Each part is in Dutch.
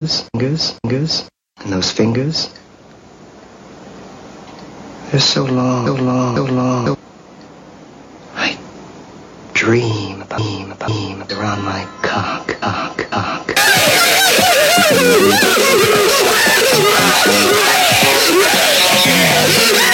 fingers, fingers, fingers, and those fingers. They're so long, so long, so long. So I dream, about, dream, about, dream about, around my cock, cock, cock. Yeah.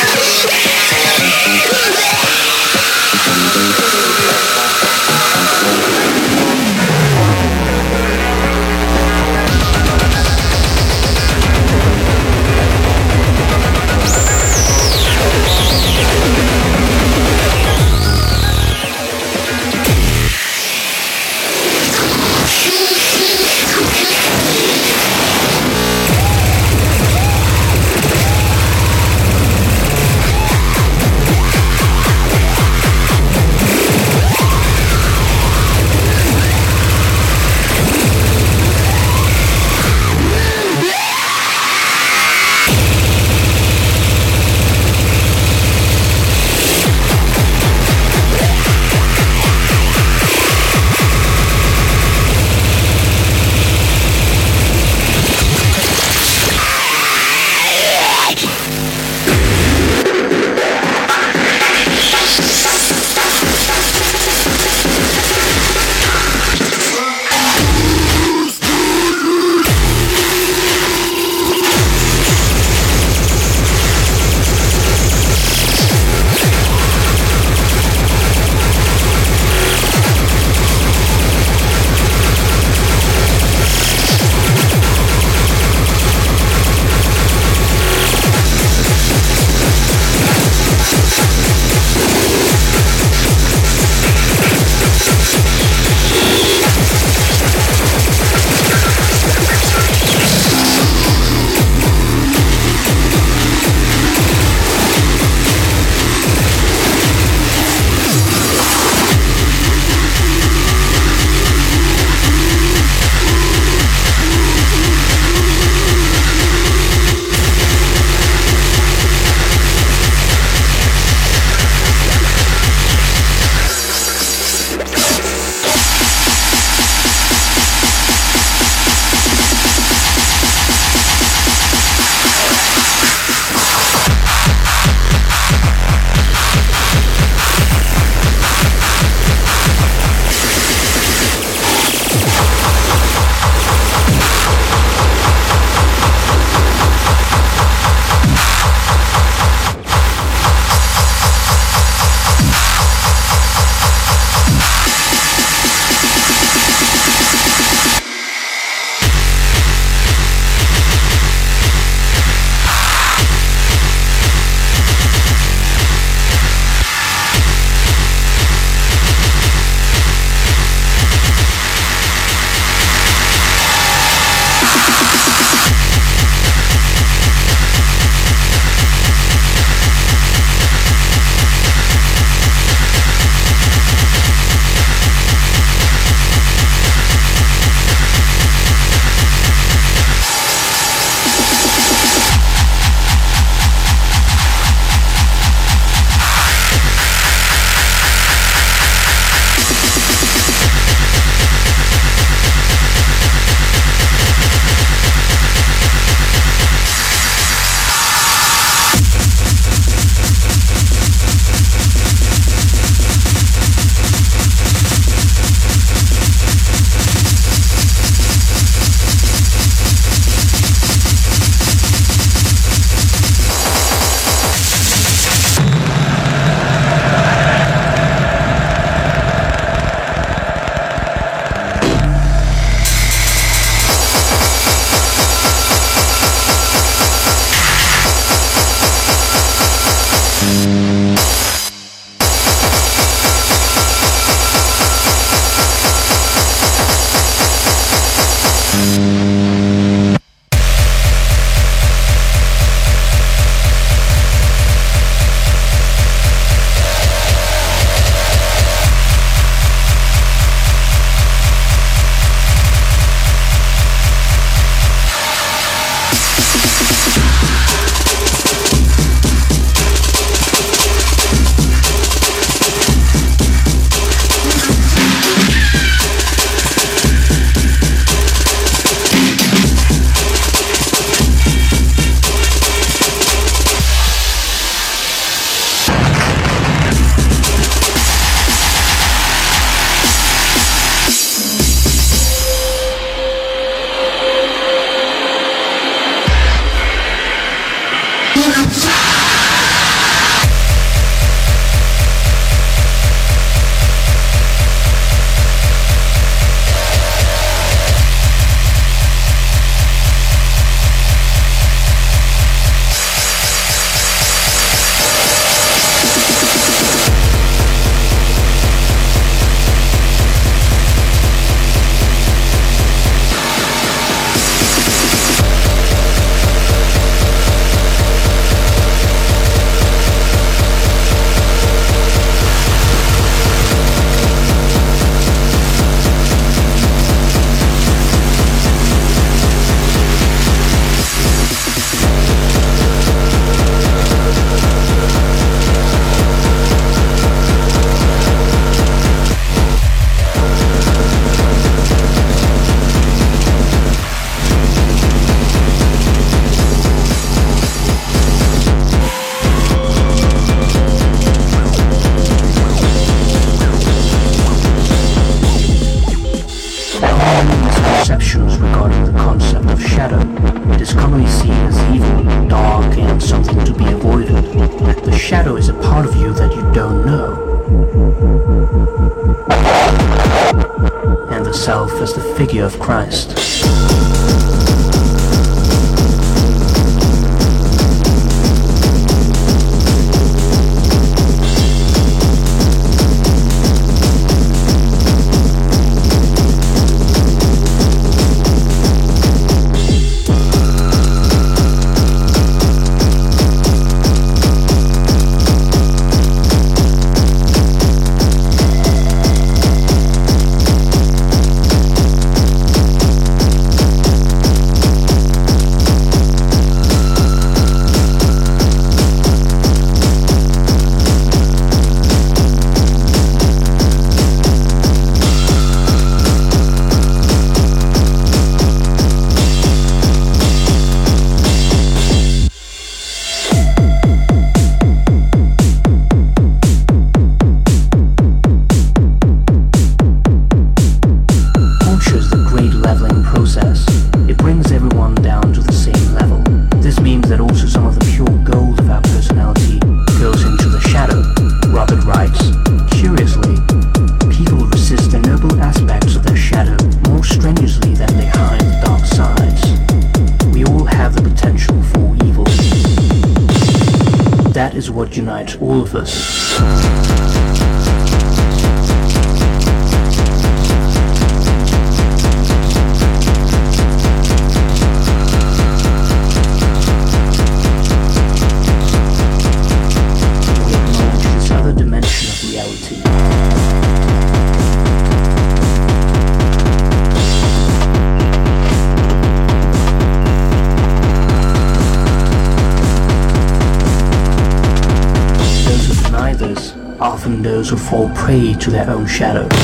To their own shadow.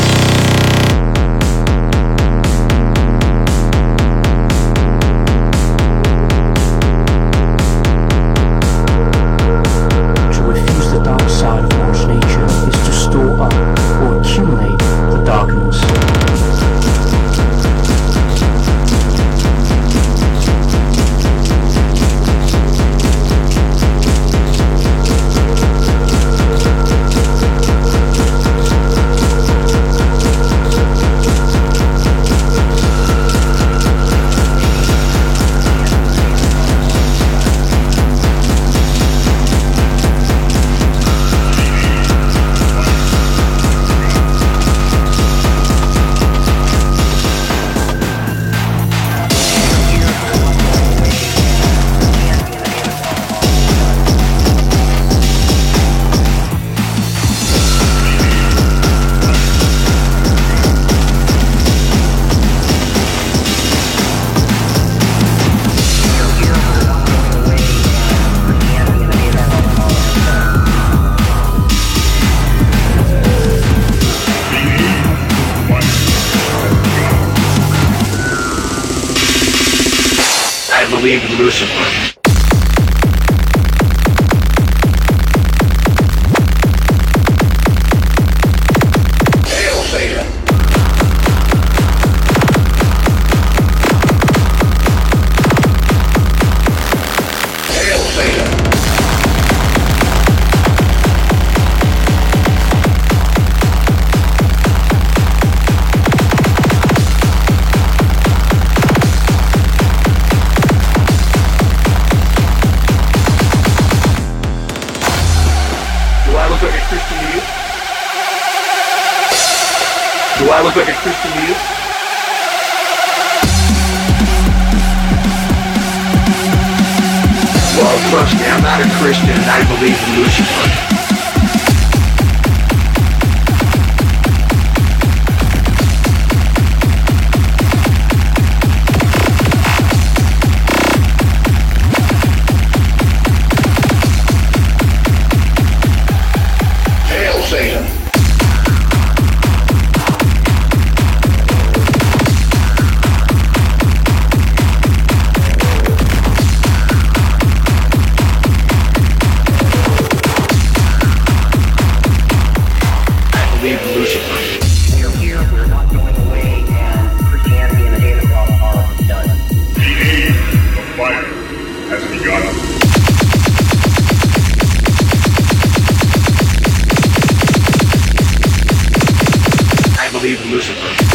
Leave Eve Lucifer.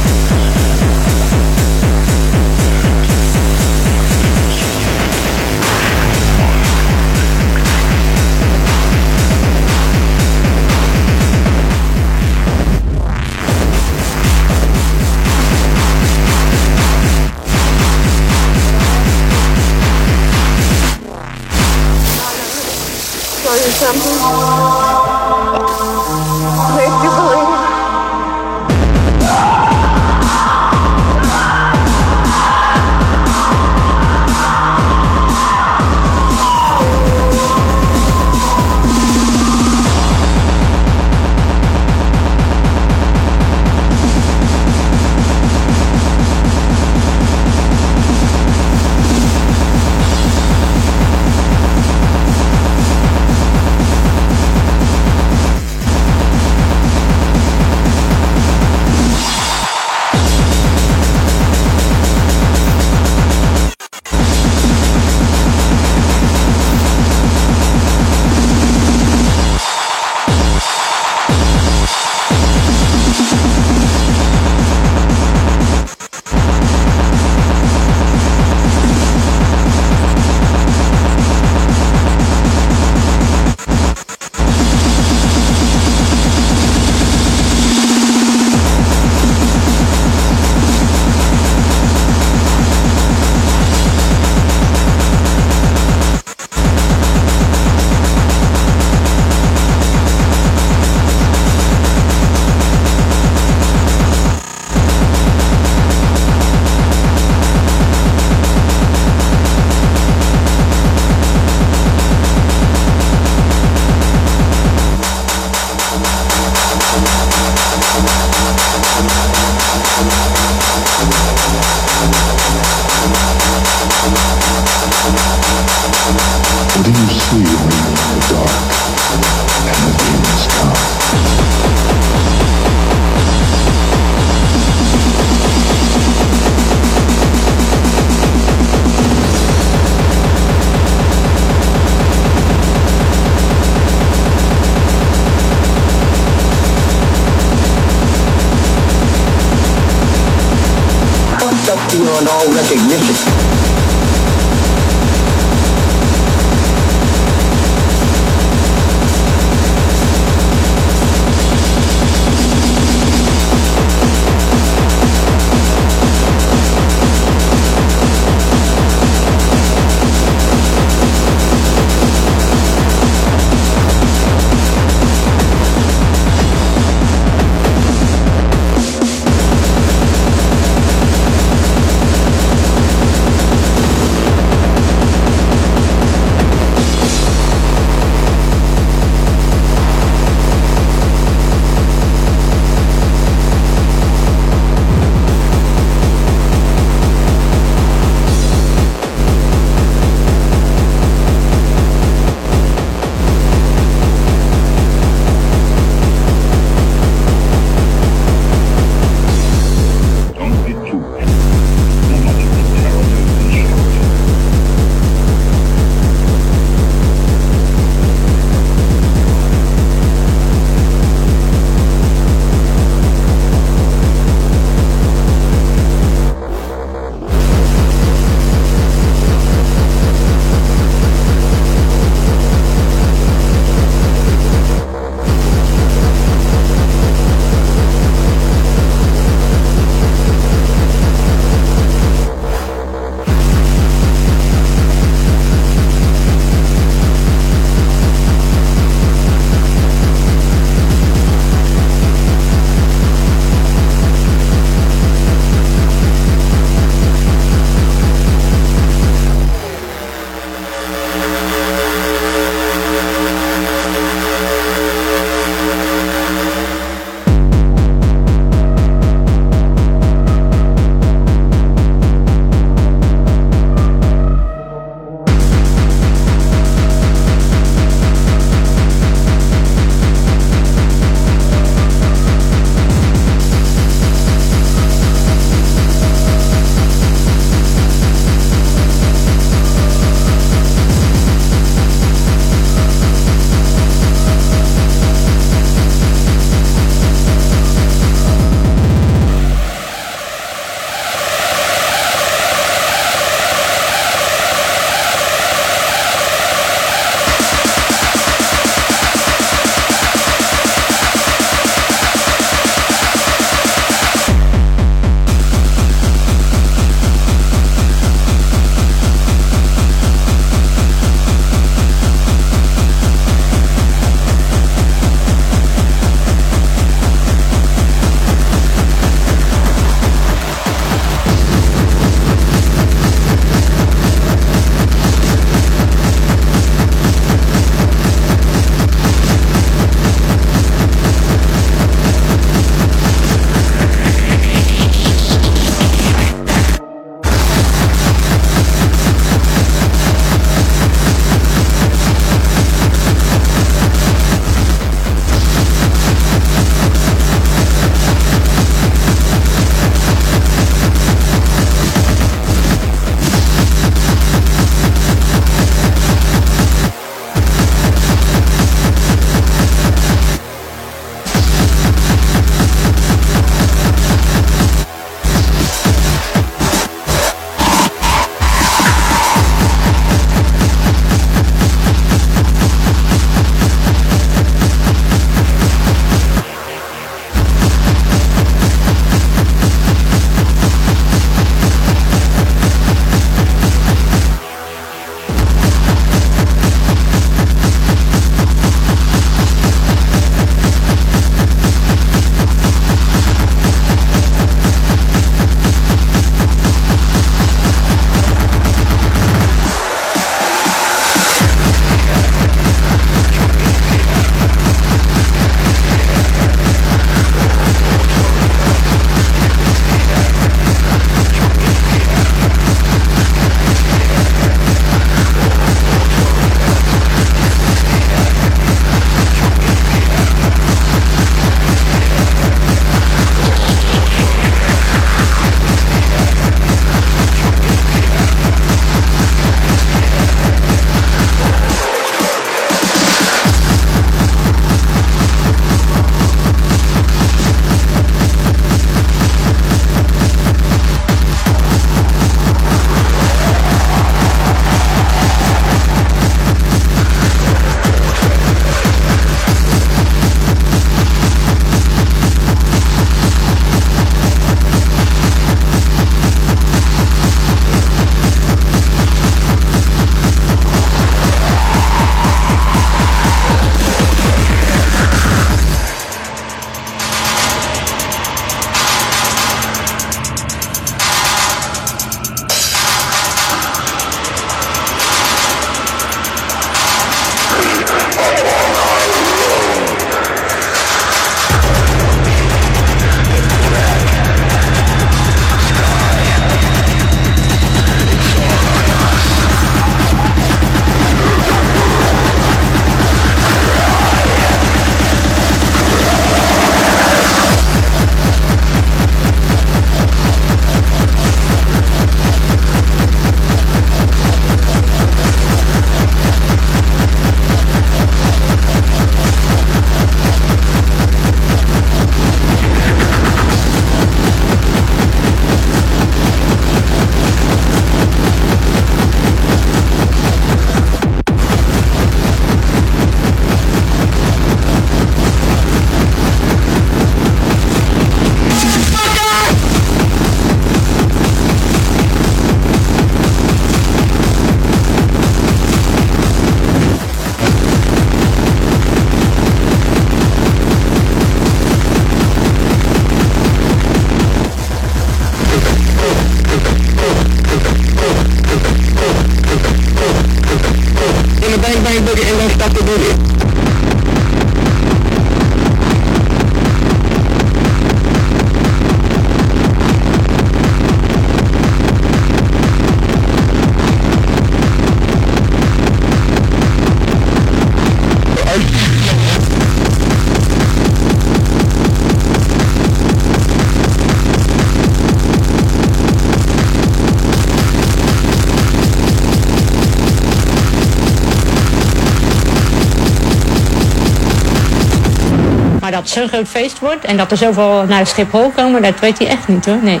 groot feest wordt. En dat er zoveel naar Schiphol komen, dat weet hij echt niet hoor. Nee.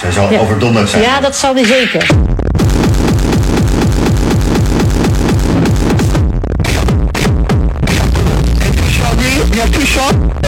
Zij zal ja. overdonderd zijn. Ja, dat zal hij zeker. Ja,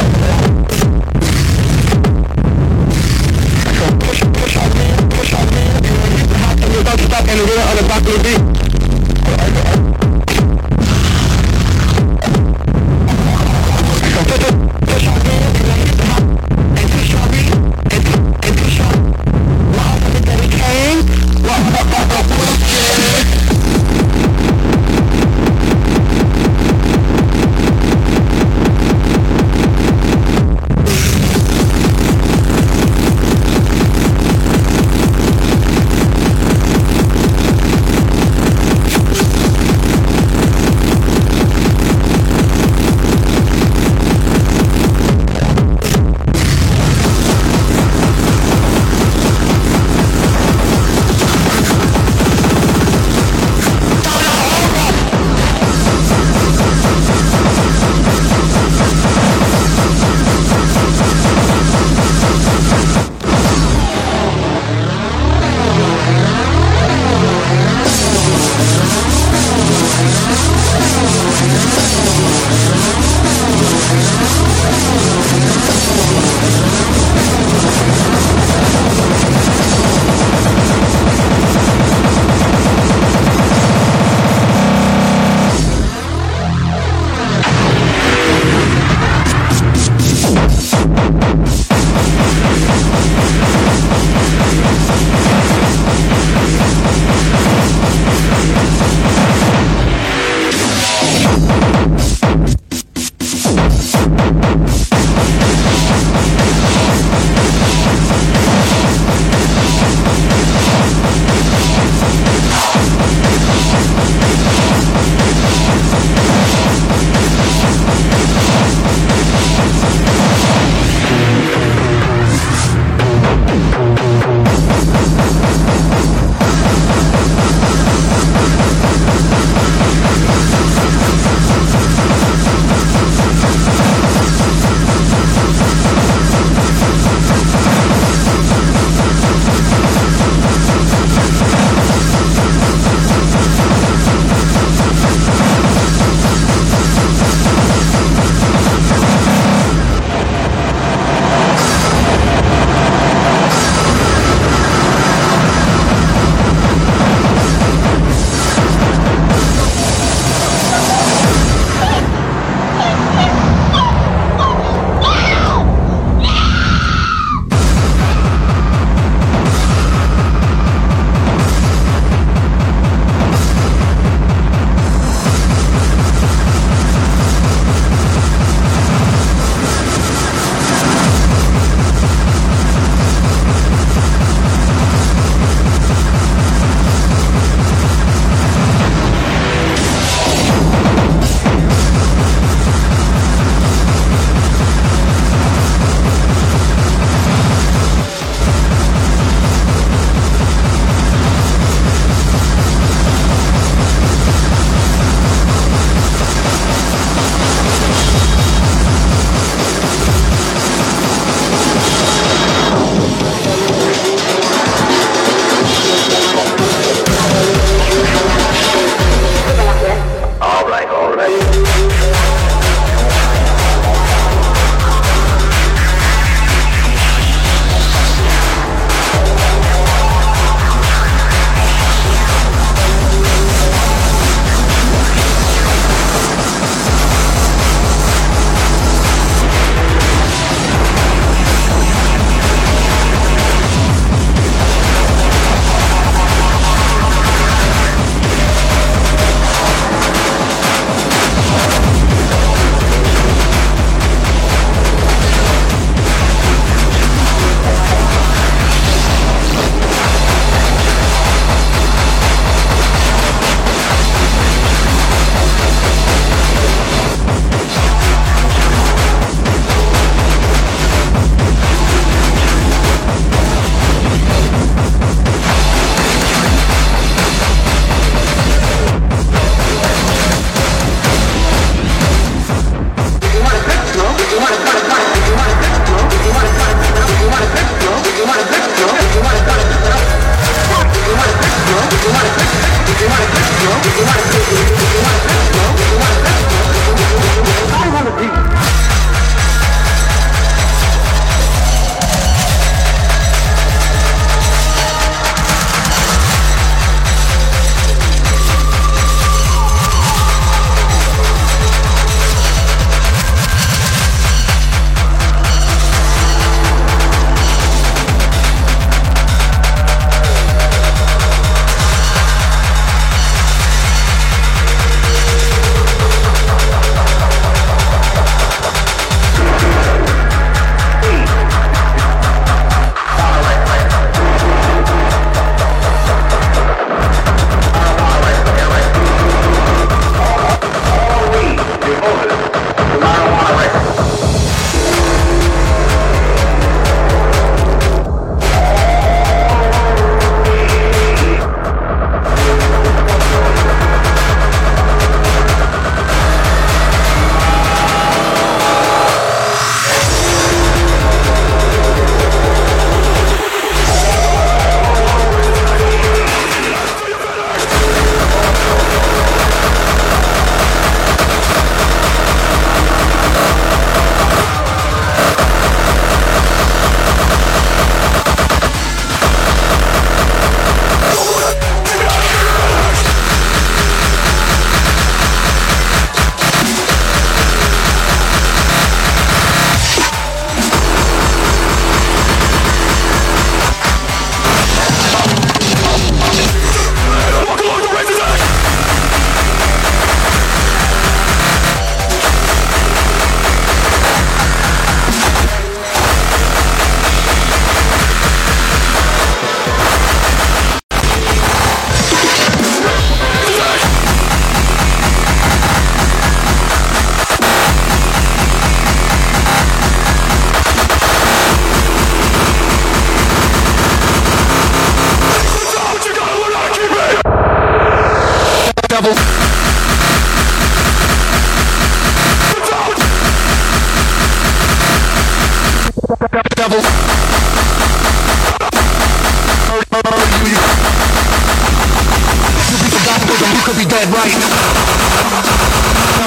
right.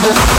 Double.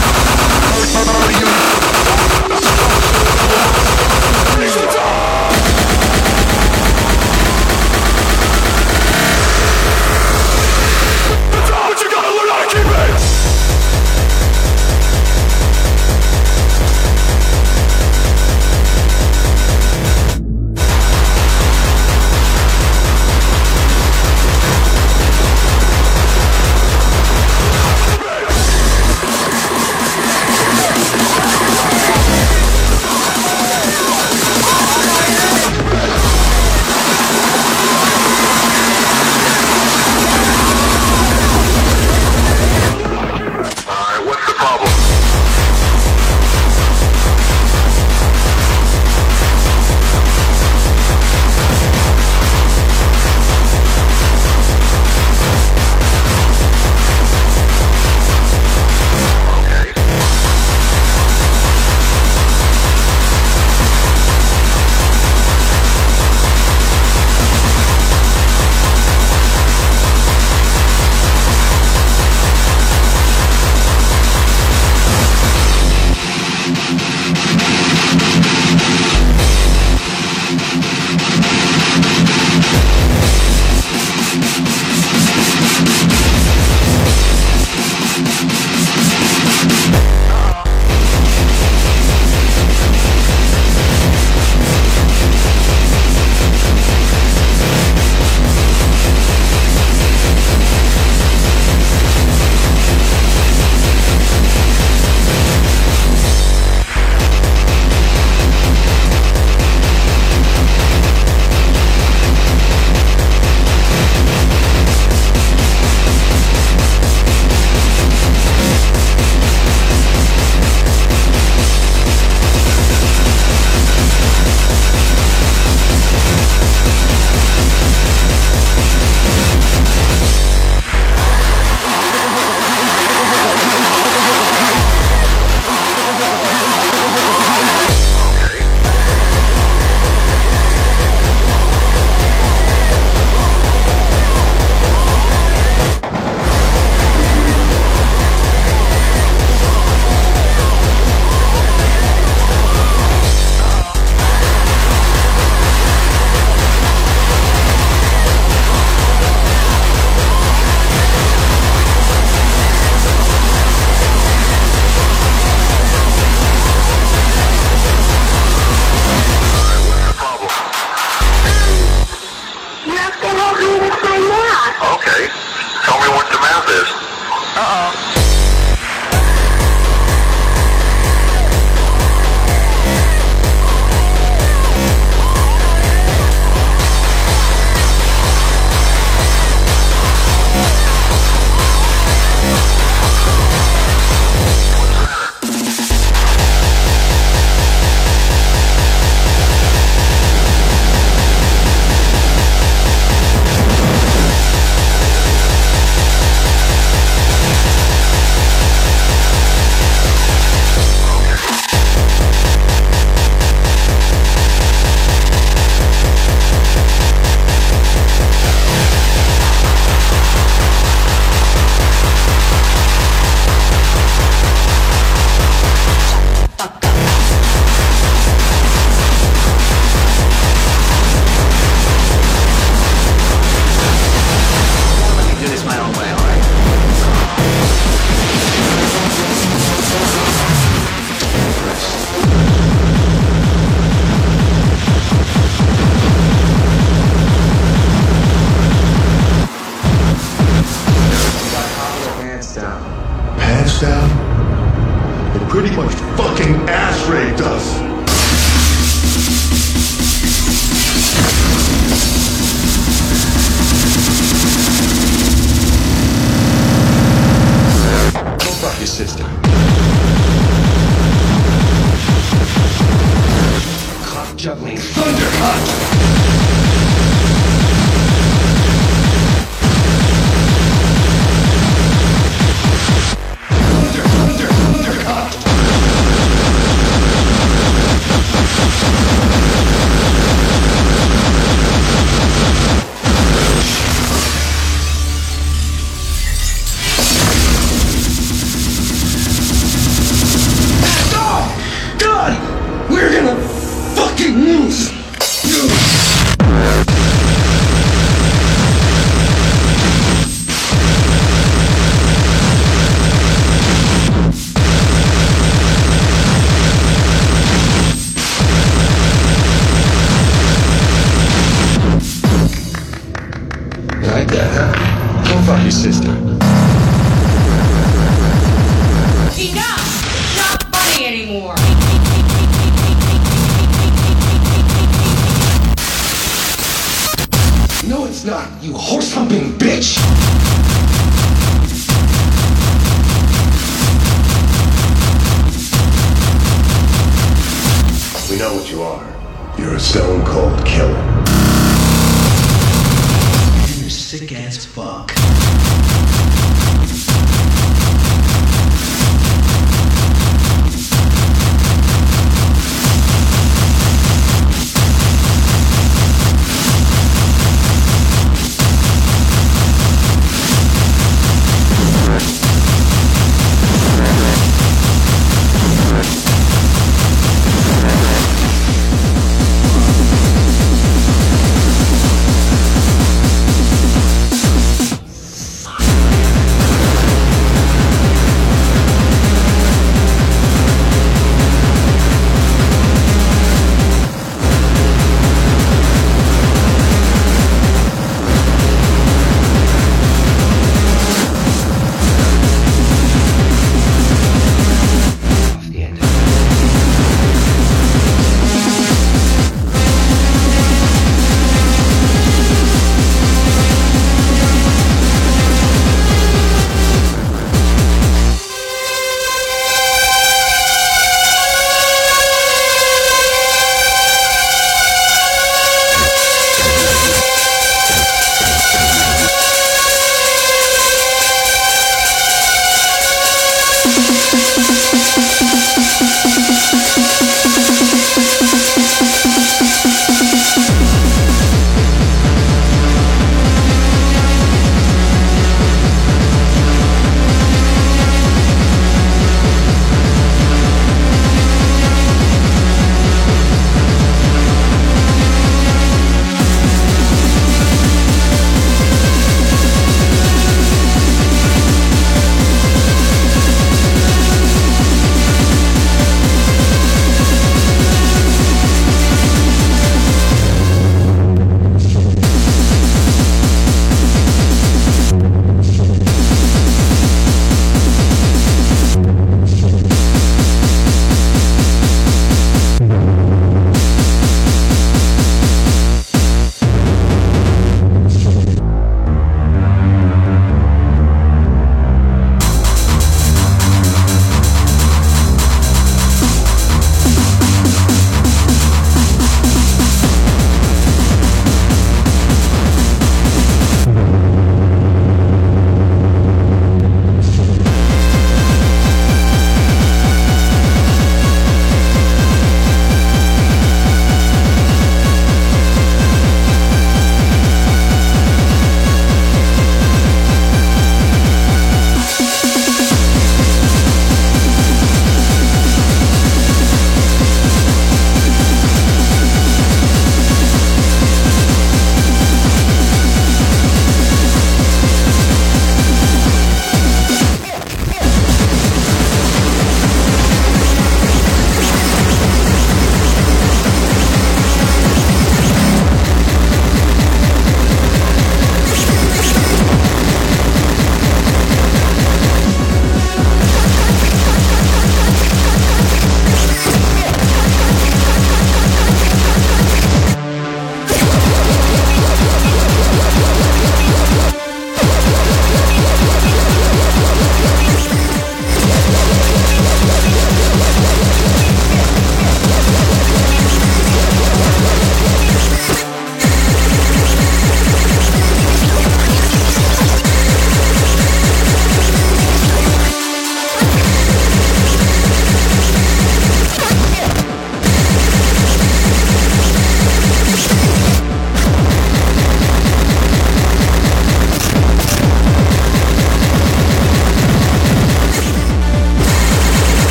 Juggling thunder hot.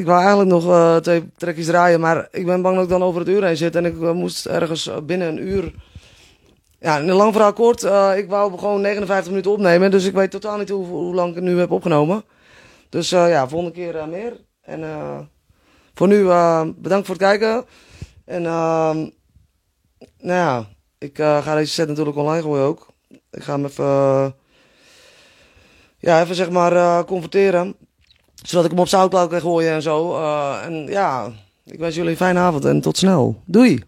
Ik wou eigenlijk nog eh, twee trekjes draaien, maar ik ben bang dat ik dan over het uur heen zit. En ik eh, moest ergens eh, binnen een uur... Ja, in een lang verhaal kort. ik wou gewoon 59 minuten opnemen, dus ik weet totaal niet hoe, hoe lang ik het nu heb opgenomen. Dus ja, volgende keer meer. En voor nu bedankt voor het kijken. En ehm, nou ja, ik ga deze set natuurlijk online gooien ook. Ik ga hem even, ja, even zeg maar converteren zodat ik hem op Soundcloud kan gooien en zo. Eh, en ja, ik wens jullie een fijne avond en tot snel. Doei!